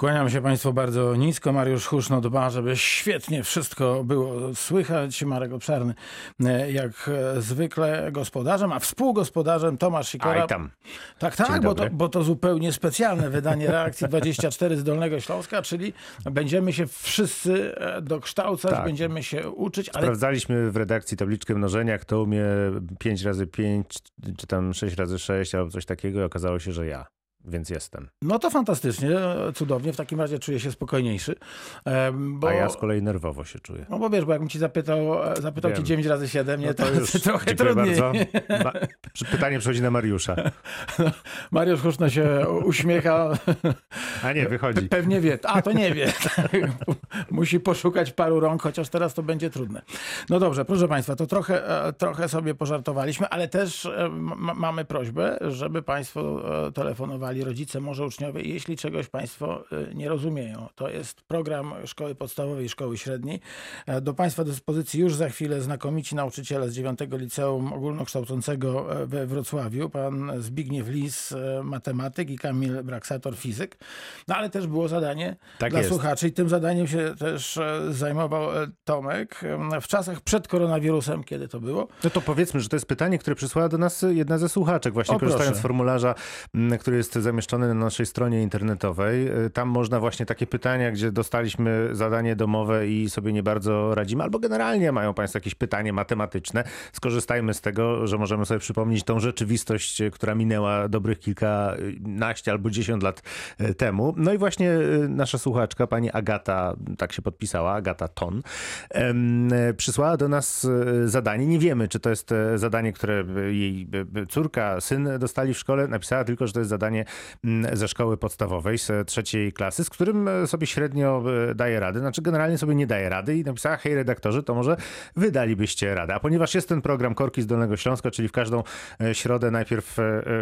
Kłaniam się Państwu bardzo nisko. Mariusz Huszno dba, żeby świetnie wszystko było słychać. Marek Obszarny e, jak zwykle gospodarzem, a współgospodarzem Tomasz Sikora. Aj tam. Tak, tak, bo to, bo to zupełnie specjalne wydanie Reakcji 24 z Dolnego Śląska, czyli będziemy się wszyscy e, dokształcać, Tak. będziemy się uczyć, ale Sprawdzaliśmy w redakcji tabliczkę mnożenia, kto umie 5 razy 5, czy tam 6 razy 6 albo coś takiego i okazało się, że ja. Więc jestem. no to fantastycznie, cudownie. W takim razie czuję się spokojniejszy. Bo... A ja z kolei nerwowo się czuję. No bo wiesz, bo jakbym ci zapytał, zapytał Wiem. ci 9 razy 7, nie, No to, to już trochę dziękuję trudniej. bardzo. Ma- Pytanie przychodzi na Mariusza. Mariusz Huszno się uśmiecha. A nie, wychodzi. Pewnie wie. A, to nie wie. Musi poszukać paru rąk, chociaż teraz to będzie trudne. No dobrze, proszę Państwa, to trochę, e, trochę sobie pożartowaliśmy, ale też e, mamy prośbę, żeby Państwo e, telefonowali, rodzice, może uczniowie, jeśli czegoś Państwo e, nie rozumieją. To jest program Szkoły Podstawowej i Szkoły Średniej. E, Do Państwa dyspozycji już za chwilę znakomici nauczyciele z 9 Liceum Ogólnokształcącego e, we Wrocławiu, pan Zbigniew Lis, e, matematyk i Kamil Braksator, fizyk. No ale też było zadanie Tak dla jest. słuchaczy i tym zadaniem się też zajmował Tomek w czasach przed koronawirusem, kiedy to było. No to powiedzmy, że to jest pytanie, które przysłała do nas jedna ze słuchaczek, właśnie O, korzystając proszę. z formularza, który jest zamieszczony na naszej stronie internetowej. Y, Tam można właśnie takie pytania, gdzie dostaliśmy zadanie domowe i sobie nie bardzo radzimy, albo generalnie mają Państwo jakieś pytanie matematyczne. Skorzystajmy z tego, że możemy sobie przypomnieć tą rzeczywistość, y, która minęła dobrych kilkanaście albo dziesiąt lat y, temu. No i właśnie nasza słuchaczka, pani Agata, tak się podpisała, Agata Ton, e, przysłała do nas e, zadanie. Nie wiemy, czy to jest e, zadanie, które e, jej e, córka, syn dostali w szkole. Napisała tylko, że to jest zadanie ze szkoły podstawowej, z trzeciej klasy, z którym e, sobie średnio e, daje rady. Znaczy generalnie sobie nie daje rady i napisała, hej redaktorzy, to może wydalibyście radę. A ponieważ jest ten program Korki z Dolnego Śląska, czyli w każdą e, środę najpierw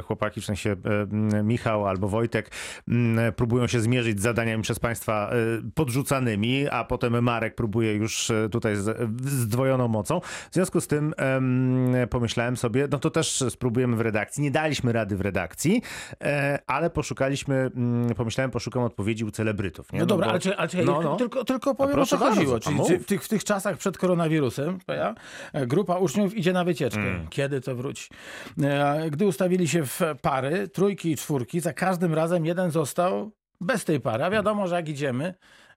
chłopaki, w sensie Michał albo Wojtek, próbują się zmierzyć z zadaniami przez państwa podrzucanymi, a potem Marek próbuje już tutaj z zdwojoną mocą. W związku z tym em, pomyślałem sobie, no to też spróbujemy w redakcji. Nie daliśmy rady w redakcji, ale poszukaliśmy, mm, pomyślałem, poszukam odpowiedzi u celebrytów. Nie? No, dobra, bo- ale, czy, ale czy, no, no. Tylko, tylko powiem o co chodziło. Czyli w, tych, w tych czasach przed koronawirusem ja, e, grupa uczniów idzie na wycieczkę. Mm. Kiedy to wróci? E, Gdy ustawili się w pary, trójki i czwórki, za każdym razem jeden został bez tej pary. A wiadomo, że jak idziemy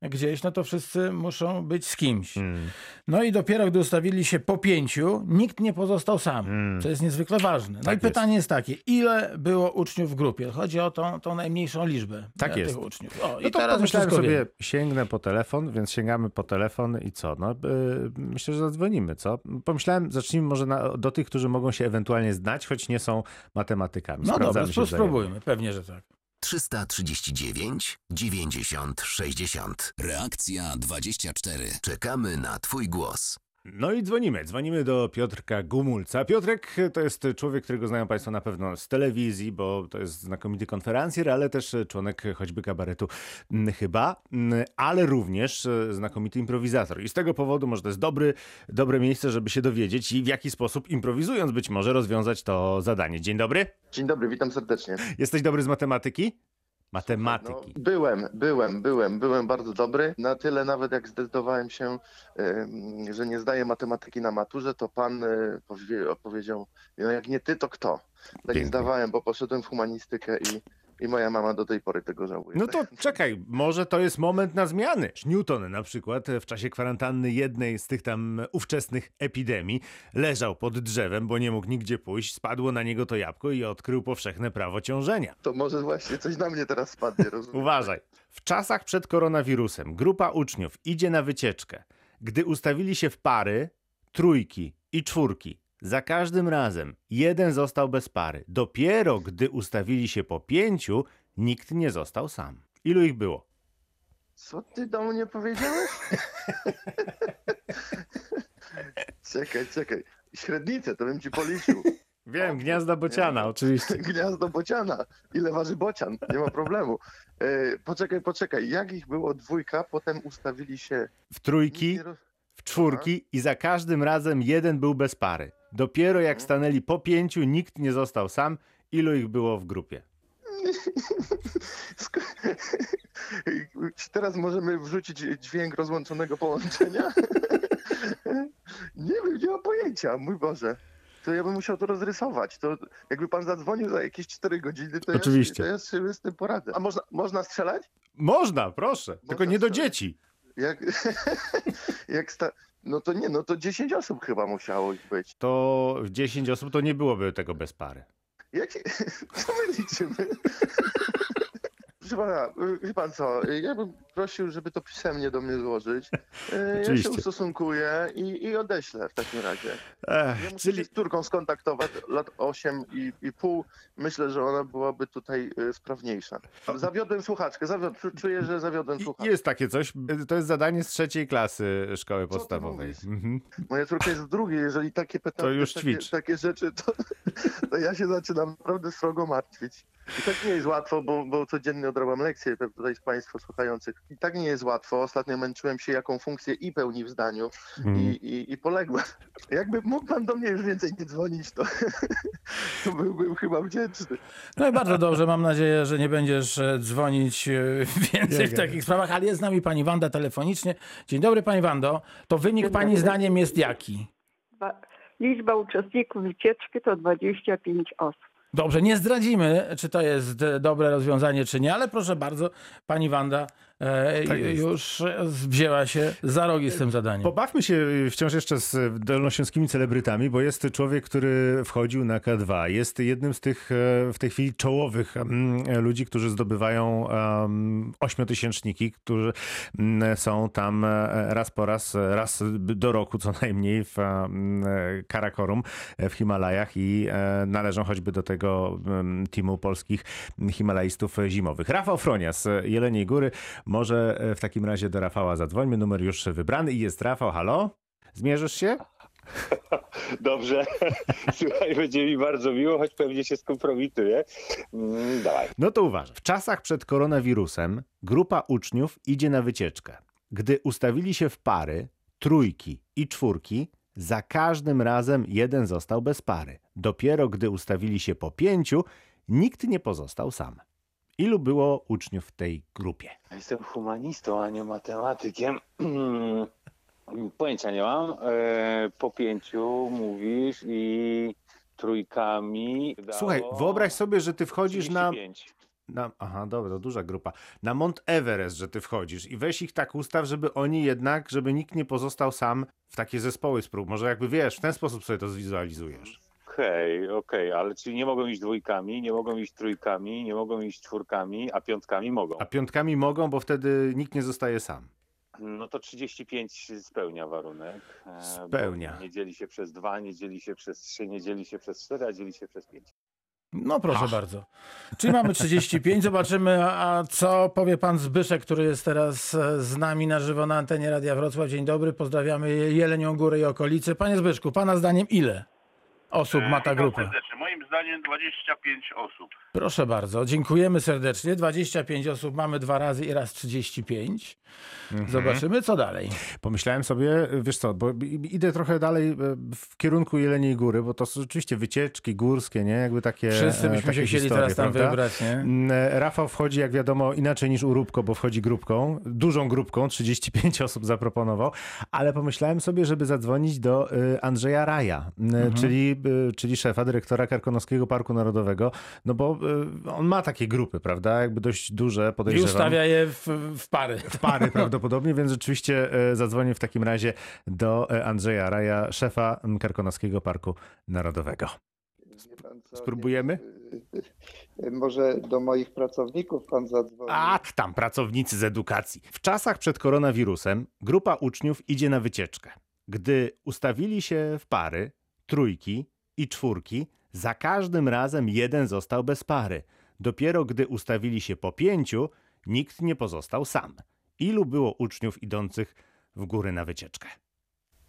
gdzieś, no to wszyscy muszą być z kimś. Mm. No i dopiero gdy ustawili się po pięciu, nikt nie pozostał sam. Mm. To jest niezwykle ważne. No Tak i jest. pytanie jest takie, ile było uczniów w grupie? Chodzi o tą, tą najmniejszą liczbę Tak e, jest. tych uczniów. O, No I to teraz wszystko sobie, wiem. sięgnę po telefon, więc sięgamy po telefon i co? No, yy, myślę, że zadzwonimy, co? Pomyślałem, zacznijmy może na, do tych, którzy mogą się ewentualnie znać, choć nie są matematykami. No dobra, Sprawdzamy wzajemnie. spróbujmy, pewnie, że tak. 339 90 60. Reakcja 24. Czekamy na Twój głos. No i dzwonimy. Dzwonimy do Piotrka Gumulca. Piotrek to jest człowiek, którego znają Państwo na pewno z telewizji, bo to jest znakomity konferencjer, ale też członek choćby kabaretu mm, chyba, mm, ale również e, znakomity improwizator. I z tego powodu może to jest dobry, dobre miejsce, żeby się dowiedzieć i w jaki sposób improwizując być może rozwiązać to zadanie. Dzień dobry. Dzień dobry, witam serdecznie. Jesteś dobry z matematyki? No, Matematyki. byłem, byłem, byłem, byłem bardzo dobry. Na tyle nawet jak zdecydowałem się, że nie zdaję matematyki na maturze, to pan e, powie, powiedział, no jak nie ty, to kto? Tak Pięknie. zdawałem, bo poszedłem w humanistykę i, i moja mama do tej pory tego żałuje. No to czekaj, może to jest moment na zmiany. Newton na przykład w czasie kwarantanny jednej z tych tam ówczesnych epidemii leżał pod drzewem, bo nie mógł nigdzie pójść, spadło na niego to jabłko i odkrył powszechne prawo ciążenia. To może właśnie coś na mnie teraz spadnie, rozumiem. Uważaj. W czasach przed koronawirusem grupa uczniów idzie na wycieczkę. Gdy ustawili się w pary, trójki i czwórki, za każdym razem jeden został bez pary. Dopiero gdy ustawili się po pięciu, nikt nie został sam. Ilu ich było? Co ty do mnie powiedziałeś? czekaj, czekaj. Średnicę to bym ci policzył. Wiem, gniazda bociana, oczywiście. Gniazdo bociana. Ile waży bocian? Nie ma problemu. E, poczekaj, poczekaj. Jak ich było dwójka, potem ustawili się... W trójki, w czwórki i za każdym razem jeden był bez pary. Dopiero jak stanęli po pięciu, nikt nie został sam. Ilu ich było w grupie? Teraz możemy wrzucić dźwięk rozłączonego połączenia? nie wiem, nie mam pojęcia, mój Boże. To ja bym musiał to rozrysować. To jakby pan zadzwonił za jakieś 4 godziny, to Oczywiście. ja, to ja z tym poradzę. A można, można strzelać? Można, proszę, tylko nie do strzelać. dzieci. Jak, jak sta... No to nie, no to 10 osób chyba musiało ich być. To w 10 osób to nie byłoby tego bez pary. Jak się... Co my liczymy? Proszę pana, wie pan co, ja bym prosił, żeby to pisemnie do mnie złożyć. E, Ja się ustosunkuję i, i odeślę w takim razie. Ech, Ja muszę czyli się z córką skontaktować, lat 8 i, i pół. Myślę, że ona byłaby tutaj sprawniejsza. Zawiodłem słuchaczkę, zawiod... czu- czuję, że zawiodłem słuchaczkę. jest takie coś, to jest zadanie z trzeciej klasy szkoły podstawowej. Mhm. Moja córka jest w drugiej, jeżeli takie pytania, To już takie, ćwicz. takie rzeczy, to, to ja się zaczynam naprawdę srogo martwić. I tak nie jest łatwo, bo, bo codziennie odrabiam lekcje tutaj z Państwa słuchających. I tak nie jest łatwo. Ostatnio męczyłem się, jaką funkcję i pełni w zdaniu Mhm. i, i, i poległem. Jakby mógł Pan do mnie już więcej nie dzwonić, to, to byłbym chyba wdzięczny. No i bardzo dobrze, mam nadzieję, że nie będziesz e, dzwonić e, więcej w takich sprawach, ale jest z nami pani Wanda telefonicznie. Dzień dobry pani Wando. To wynik Dzień pani dobry. zdaniem jest jaki? Ba- Liczba uczestników wycieczki to 25 osób. Dobrze, nie zdradzimy, czy to jest dobre rozwiązanie, czy nie, ale proszę bardzo, pani Wanda Tak jest. już e, wzięła się za rogi z tym zadaniem. Pobawmy się wciąż jeszcze z dolnośląskimi celebrytami, bo jest człowiek, który wchodził na K2. Jest jednym z tych e, w tej chwili czołowych mm, ludzi, którzy zdobywają ośmiotysięczniki, którzy mm, są tam e, raz po raz, e, raz do roku co najmniej w e, Karakorum e, w Himalajach i e, należą choćby do tego teamu polskich Himalajstów zimowych. Rafał Fronias, e, Jeleniej Góry. Może e, w takim razie do Rafała zadzwońmy. Numer już wybrany i jest Rafał. Halo? Zmierzysz się? Dobrze. Słuchaj, będzie mi bardzo miło, choć pewnie się skompromituję. Mm, dawaj. No to uważaj. W czasach przed koronawirusem grupa uczniów idzie na wycieczkę. Gdy ustawili się w pary, trójki i czwórki, za każdym razem jeden został bez pary. Dopiero gdy ustawili się po pięciu, nikt nie pozostał sam. Ilu było uczniów w tej grupie? Jestem humanistą, a nie matematykiem. Pojęcia nie mam. E, po pięciu mówisz i trójkami. dało Słuchaj, wyobraź sobie, że ty wchodzisz na, 35. na. Aha, dobra, to duża grupa. Na Mont Everest, że ty wchodzisz i weź ich tak ustaw, żeby oni jednak, żeby nikt nie pozostał sam w takie zespoły sprób. Może jakby wiesz, w ten sposób sobie to zwizualizujesz. Okej, okej, ale czyli nie mogą iść dwójkami, nie mogą iść trójkami, nie mogą iść czwórkami, a piątkami mogą. A piątkami mogą, bo wtedy nikt nie zostaje sam. No to 35 spełnia warunek. e, Spełnia. Nie dzieli się przez 2, nie dzieli się przez 3, nie dzieli się przez 4, a dzieli się przez 5. No proszę bardzo. Czyli mamy 35, zobaczymy, a a co powie pan Zbyszek, który jest teraz e, z nami na żywo na antenie Radia Wrocław. Dzień dobry, pozdrawiamy Jelenią Górę i okolice. Panie Zbyszku, pana zdaniem ile osób ma ta Witam grupa? serdecznie. Moim zdaniem 25 osób. Proszę bardzo, dziękujemy serdecznie. 25 osób mamy dwa razy i raz 35. Zobaczymy, co dalej. Pomyślałem sobie, wiesz co, bo idę trochę dalej e, w kierunku Jeleniej Góry, bo to są rzeczywiście wycieczki górskie, nie? Jakby takie Wszyscy e, byśmy takie się chcieli historie, teraz tam prawda? wybrać, nie? Mm, e, Rafał wchodzi, jak wiadomo, inaczej niż Uróbko, bo wchodzi grupką, dużą grupką, 35 osób zaproponował, ale pomyślałem sobie, żeby zadzwonić do Andrzeja Raja, Mhm. czyli, czyli szefa, dyrektora Karkonoskiego Parku Narodowego, no bo on ma takie grupy, prawda? Jakby dość duże, I podejrzewam. ustawia je w, w pary. w pary prawdopodobnie, więc rzeczywiście e, zadzwonię w takim razie do e, Andrzeja Raja, szefa Karkonoskiego Parku Narodowego. Pan Spróbujemy? nie- y, Może do moich pracowników pan zadzwoni. A tam pracownicy z edukacji. W czasach przed koronawirusem grupa uczniów idzie na wycieczkę. Gdy ustawili się w pary, trójki i czwórki, za każdym razem jeden został bez pary. Dopiero gdy ustawili się po pięciu, nikt nie pozostał sam. Ilu było uczniów idących w góry na wycieczkę?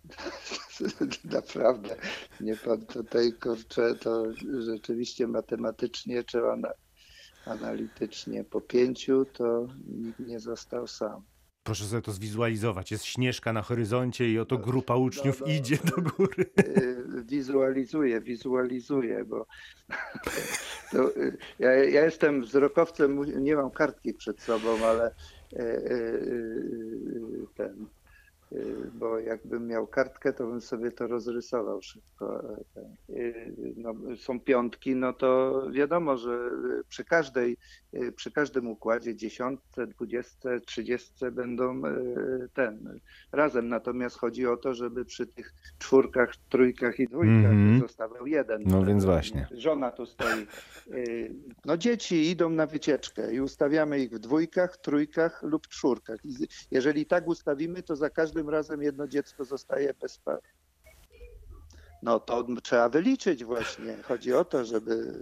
Naprawdę, nie pan tutaj kurczę, to rzeczywiście matematycznie czy ana- analitycznie po pięciu to nikt nie został sam. Proszę sobie to zwizualizować. Jest śnieżka na horyzoncie i oto grupa uczniów no, no, idzie do góry. Y, Wizualizuję, wizualizuję, bo to, y, ja, ja jestem wzrokowcem, nie mam kartki przed sobą, ale e, ten. E, Bo jakbym miał kartkę, to bym sobie to rozrysował szybko. e. E, No, są piątki, no to wiadomo, że przy każdej, przy każdym układzie dziesiątce, dwudziestce, trzydziestce będą e, ten razem. Natomiast chodzi o to, żeby przy tych czwórkach, trójkach i dwójkach Mhm. zostawał jeden. No więc właśnie. Żona tu stoi. Y, No dzieci idą na wycieczkę i ustawiamy ich w dwójkach, trójkach lub czwórkach. Jeżeli tak ustawimy, to za każdym razem jedno dziecko zostaje bez pary. No to trzeba wyliczyć właśnie. Chodzi o to, żeby...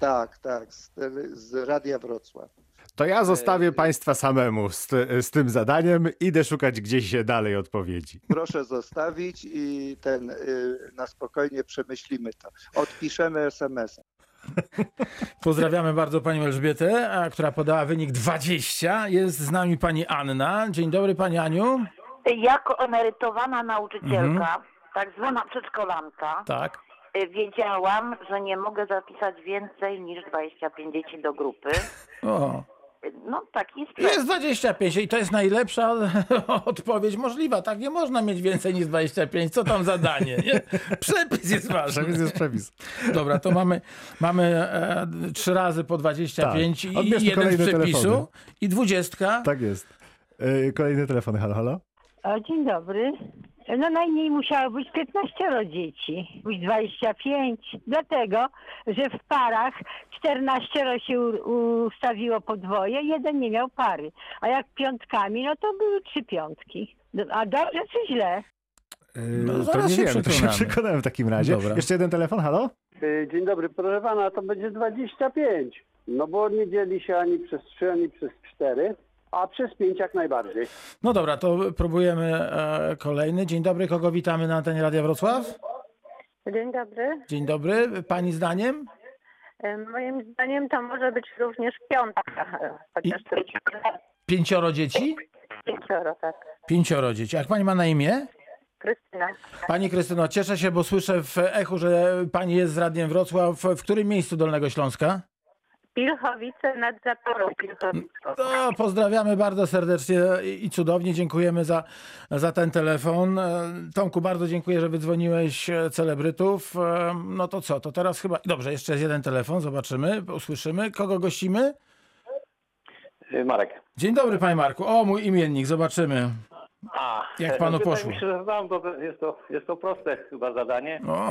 Tak, tak, z, z Radia Wrocław. To ja zostawię państwa samemu z, z tym zadaniem. Idę szukać gdzieś dalej odpowiedzi. Proszę zostawić i ten y, na spokojnie przemyślimy to. Odpiszemy SMS-em. Pozdrawiamy bardzo panią Elżbietę, a, która podała wynik 20. Jest z nami pani Anna. Dzień dobry pani Aniu. Jako emerytowana nauczycielka, Mhm. tak zwana przedszkolanka, Tak. y, wiedziałam, że nie mogę zapisać więcej niż 25 dzieci do grupy. O. No taki jest przepis. Jest 25 i to jest najlepsza odpowiedź możliwa. Tak nie można mieć więcej niż 25. Co tam zadanie? Nie? Przepis jest ważny. Przepis jest przepis. Dobra, to mamy, mamy e, trzy razy po 25 Tak. i jeden z kolejne przepisu telefony. i dwudziestka. Tak jest. Yy, Kolejny telefon. Halo, halo? O, dzień dobry. No najmniej musiało być 15 dzieci, być 25. Dlatego, że w parach 14 się ustawiło podwoje, jeden nie miał pary. A jak piątkami, no to były trzy piątki. No, A dobrze czy źle? Yy, No, to zaraz nie się wiem, to się przekonałem w takim razie. Dobra. Jeszcze jeden telefon, halo? Y, Dzień dobry, proszę pana, to będzie 25. No bo nie dzieli się ani przez 3, ani przez 4, a przez 5 jak najbardziej. No dobra, to próbujemy e, kolejny. Dzień dobry, kogo witamy na antenie Radia Wrocław? Dzień dobry. Dzień dobry, pani zdaniem? E, Moim zdaniem to może być również piątka, e, chociaż to jest Pięcioro dzieci? pięcioro, tak. Pięcioro dzieci. Jak pani ma na imię? Krystyna. Pani Krystyno, cieszę się, bo słyszę w echu, że pani jest z Radiem Wrocław. W którym miejscu Dolnego Śląska? Pilchowice nad Zaporą Pilchowicką. To pozdrawiamy bardzo serdecznie i cudownie. Dziękujemy za, za ten telefon. E, Tomku, bardzo dziękuję, że wydzwoniłeś e, celebrytów. E, No to co, to teraz chyba... Dobrze, jeszcze jest jeden telefon, zobaczymy, usłyszymy. Kogo gościmy? Y, Marek. Dzień dobry, panie Marku. O, mój imiennik, zobaczymy. A, Jak panu wydaje poszło? mi się, znam, bo to jest, to jest to proste chyba zadanie. O,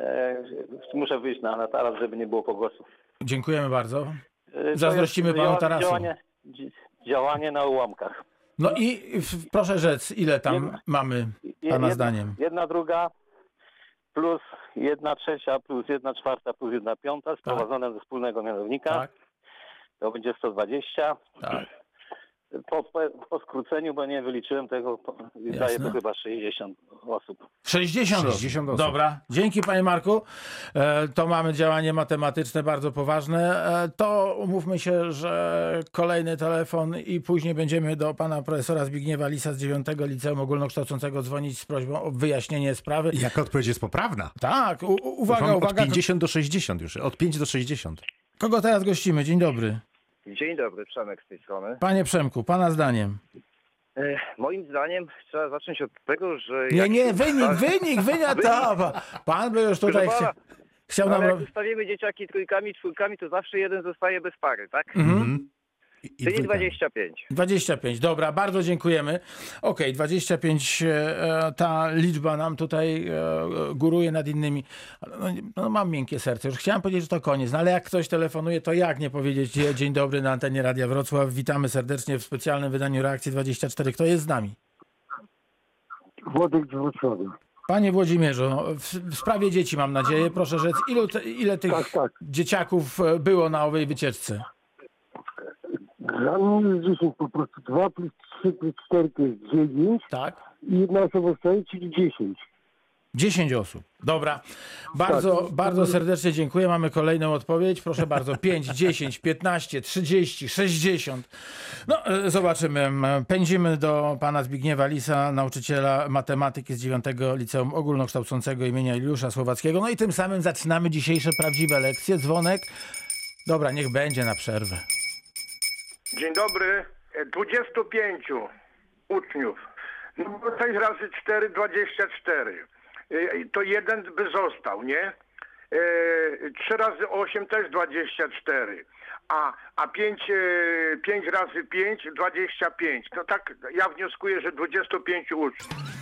E, muszę wyjść na, na taras, żeby nie było pogłosów. Dziękujemy bardzo. To Zazdrościmy panu tarasu. Działanie, dzi- działanie na ułamkach. No i w- proszę rzec, ile tam Jedna- mamy, pana jedna, zdaniem? Jedna druga plus jedna trzecia plus jedna czwarta plus jedna piąta sprowadzone ze wspólnego mianownika. Tak. To będzie 120. Tak. Po, po, po skróceniu, bo nie wyliczyłem tego, daje to chyba 60 osób. 60, 60 osób. Dobra, dzięki panie Marku. E, to mamy działanie matematyczne bardzo poważne. E, to umówmy się, że kolejny telefon i później będziemy do pana profesora Zbigniewa Lisa z 9 Liceum Ogólnokształcącego dzwonić z prośbą o wyjaśnienie sprawy. I jaka odpowiedź jest poprawna? Tak, u, uwaga, uwaga. Od 50 do 60 już. Od 5 do 60. Kogo teraz gościmy? Dzień dobry. Dzień dobry, Przemek z tej strony. Panie Przemku, pana zdaniem. E, moim zdaniem trzeba zacząć od tego, że... Nie, nie, się wynik, ustawi- wynik, wynik, to, pan by już tutaj chciał ale nam... jak ustawimy dzieciaki trójkami, czwórkami, to zawsze jeden zostaje bez pary, tak? Mhm. Czyli 25. 25, dobra, bardzo dziękujemy. Okej, 25, e, ta liczba nam tutaj e, góruje nad innymi. No, no, mam miękkie serce, już chciałem powiedzieć, że to koniec, no ale jak ktoś telefonuje, to jak nie powiedzieć dzie- dzień dobry na antenie Radia Wrocław. Witamy serdecznie w specjalnym wydaniu Reakcji 24. Kto jest z nami? Włodek z Wrocławia. Panie Włodzimierzu, no, w, w sprawie dzieci mam nadzieję, proszę rzec, ilu te, ile tych dzieciaków e, było na owej wycieczce? Dla mnie jest 10 po prostu. 2 plus 3 plus 4 to jest 9. Tak. I jedna osoba staje, czyli 10. 10 osób. Dobra. Bardzo, Tak. bardzo serdecznie dziękuję. Mamy kolejną odpowiedź. Proszę bardzo. 5, 10, 15, 30, 60. No, e, zobaczymy. Pędzimy do pana Zbigniewa Lisa, nauczyciela matematyki z 9 Liceum Ogólnokształcącego imienia Juliusza Słowackiego. No i tym samym zaczynamy dzisiejsze prawdziwe lekcje. Dzwonek. Dobra, niech będzie na przerwę. Dzień dobry. E, 25 uczniów. No bo 6 razy 4, 24. E, To jeden by został, nie? 3 razy 8 też 24. A, a 5, 5 razy 5, 25. To tak ja wnioskuję, że 25 uczniów.